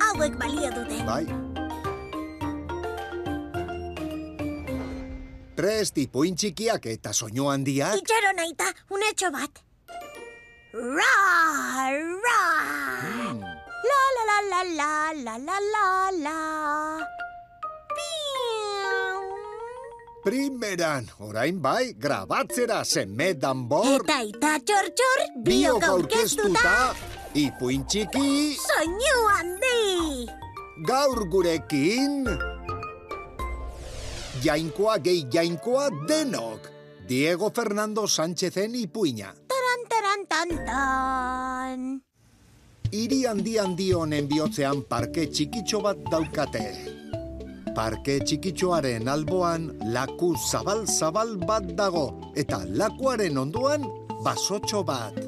Hauek balio dute. bai. Prest ipuin txikiak eta soinu handiak. Itxero naita, unetxo bat. Ra, ra. La, la, la, la, la, la, la, la, la. Primeran, orain bai, grabatzera zeme danbor. Eta ita txor txor, Biok aurkeztuta, ipuin txiki, Soinu handi! gaur gurekin... Jainkoa gehi jainkoa denok. Diego Fernando Sánchezen ipuina. Taran, taran, tan, tan. Hiri handi handi honen bihotzean parke txikitxo bat daukate. Parke txikitxoaren alboan laku zabal-zabal bat dago, eta lakuaren onduan basotxo bat.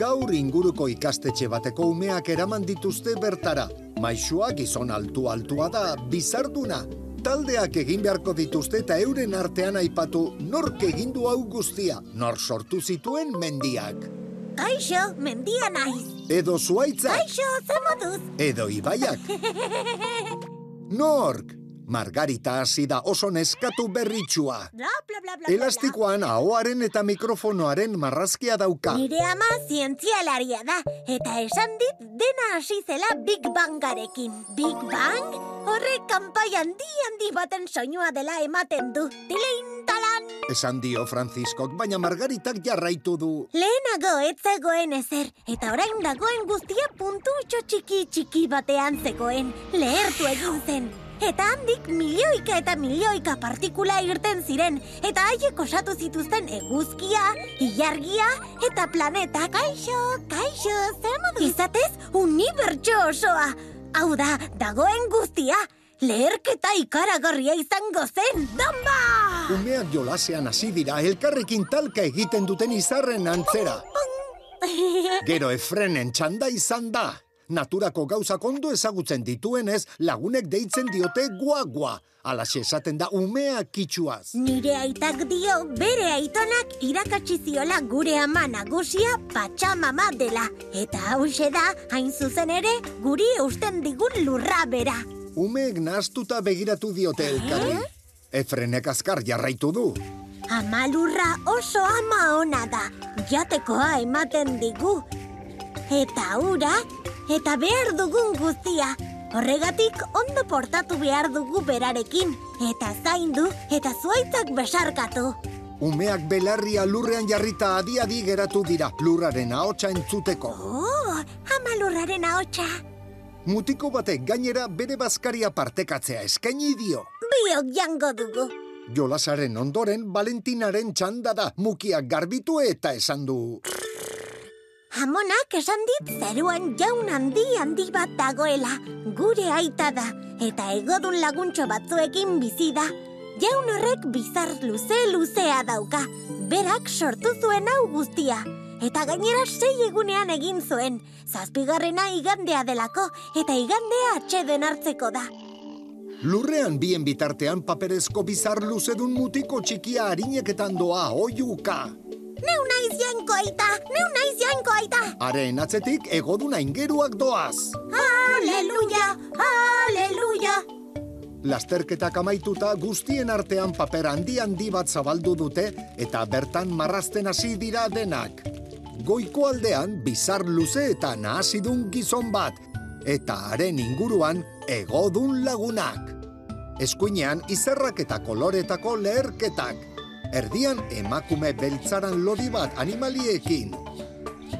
Gaur inguruko ikastetxe bateko umeak eraman dituzte bertara. Maixua gizon altu-altua da, bizarduna. Taldeak egin beharko dituzte eta euren artean aipatu nork egindu hau guztia, nor sortu zituen mendiak. Kaixo, mendia naiz. Edo zuaitzak, Kaixo, ze moduz? edo ibaiak. Nork, Margarita hasi da oso neskatu berritxua. Bla, bla, bla, bla. Elastikoan ahoaren eta mikrofonoaren marrazkia dauka. Nire ama zientzialaria da, eta esan dit dena hasi zela Big Bangarekin. Big Bang? Horrek kanpai handi handi baten soinua dela ematen du. Tilein! Esan dio Franciscok, baina Margaritak jarraitu du. Lehenago ez zegoen ezer, eta orain dagoen guztia puntutxo txiki txiki batean zegoen. Lehertu egin zen. Eta handik milioika eta milioika partikula irten ziren, eta haiek osatu zituzten eguzkia, ilargia eta planeta. Kaixo, kaixo, zer modu? Izatez, unibertso osoa. Hau da, dagoen guztia. Leherketa ikaragarria izango zen, damba! Umeak jolasean hasi dira elkarrekin talka egiten duten izarren antzera. Gero efrenen txanda izan da. Naturako gauzak ondo ezagutzen dituenez, lagunek deitzen diote guagua. Alaxe esaten da umeak kitxuaz. Nire aitak dio bere aitonak irakatsi ziola gure ama nagusia patxamama dela. Eta hause da, hain zuzen ere, guri eusten digun lurra bera. Umeek nahaztuta begiratu diote elkarri. Efrenek azkar jarraitu du. Ama lurra oso ama ona da, jatekoa ematen digu. Eta ura, eta behar dugun guztia. Horregatik ondo portatu behar dugu berarekin, eta zaindu eta zuaitzak besarkatu. Umeak belarria lurrean jarrita adi-adi geratu dira, lurraren ahotsa entzuteko. Oh, ama lurraren ahotsa. Mutiko batek gainera bere bazkaria partekatzea eskaini dio. Biok jango dugu. Jolasaren ondoren Valentinaren txanda da mukiak garbitu eta esan du. Amonak esan dit zeruan jaun handi handi bat dagoela. Gure aita da, eta egodun laguntxo batzuekin bizi da. Jaun horrek bizar luze luzea dauka. Berak sortu zuen hau guztia. Eta gainera sei egunean egin zuen. Zazpigarrena igandea delako, eta igandea atxeden hartzeko da. Lurrean bien bitartean paperezko bizar luzedun mutiko txikia harineketan doa oiuka. Neu naiz jainko aita, neu naiz jainko aita. Haren atzetik egoduna ingeruak doaz. Aleluia, aleluia. Lasterketak amaituta guztien artean paper handi handi bat zabaldu dute eta bertan marrazten hasi dira denak. Goiko aldean bizar luze eta nahazidun gizon bat, eta haren inguruan egodun lagunak. Eskuinean izerrak eta koloretako leherketak. Erdian emakume beltzaran lodi bat animaliekin.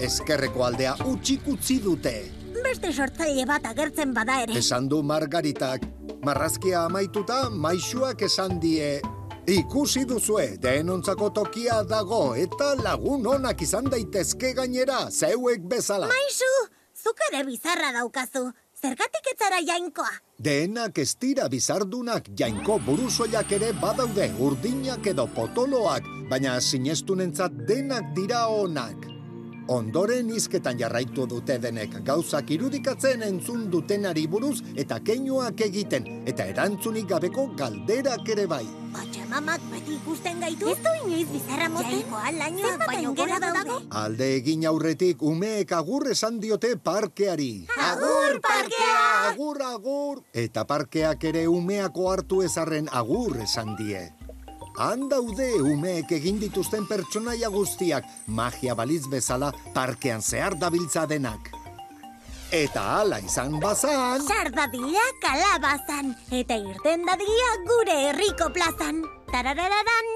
Ezkerreko aldea utxik utzi dute. Beste sortzaile bat agertzen bada ere. Esan du Margaritak. Marrazkia amaituta, maixuak esan die... Ikusi duzue, denontzako tokia dago, eta lagun onak izan daitezke gainera, zeuek bezala. Maisu, zuk ere bizarra daukazu. Zergatik etzara jainkoa. Denak ez dira bizardunak, jainko buruzoiak ere badaude, urdinak edo potoloak, baina sinestunentzat denak dira onak. Ondoren izketan jarraitu dute denek gauzak irudikatzen entzun dutenari buruz eta keinuak egiten, eta erantzunik gabeko galderak ere bai. Patxamamak beti ikusten gaitu? Ez du inoiz bizarra moten? Jaiko alainoa, baino gora dago? Alde egin aurretik umeek agur esan diote parkeari. Agur, parkea! Agur, agur! Eta parkeak ere umeako hartu ezarren agur esan die. Han daude umeek egin dituzten pertsonaia guztiak, magia baliz bezala parkean zehar dabiltza denak. Eta hala izan bazan... Sardadila kalabazan, eta irten dadia gure herriko plazan. Tararararan,